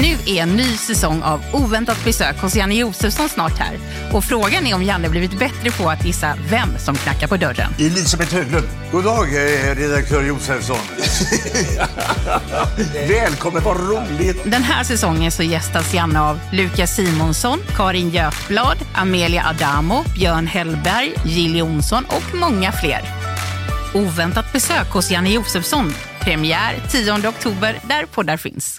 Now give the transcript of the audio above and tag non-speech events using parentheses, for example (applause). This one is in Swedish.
Nu är en ny säsong av Oväntat besök hos Janne Josefsson snart här. Och frågan är om Janne blivit bättre på att gissa vem som knackar på dörren. Elisabeth Höglund. God dag, eh, redaktör Josefsson. (laughs) Välkommen, vad roligt. Den här säsongen så gästas Janne av Lukas Simonsson, Karin Götblad, Amelia Adamo, Björn Hellberg, Jill Johnson och många fler. Oväntat besök hos Janne Josefsson. Premiär 10 oktober där poddar finns.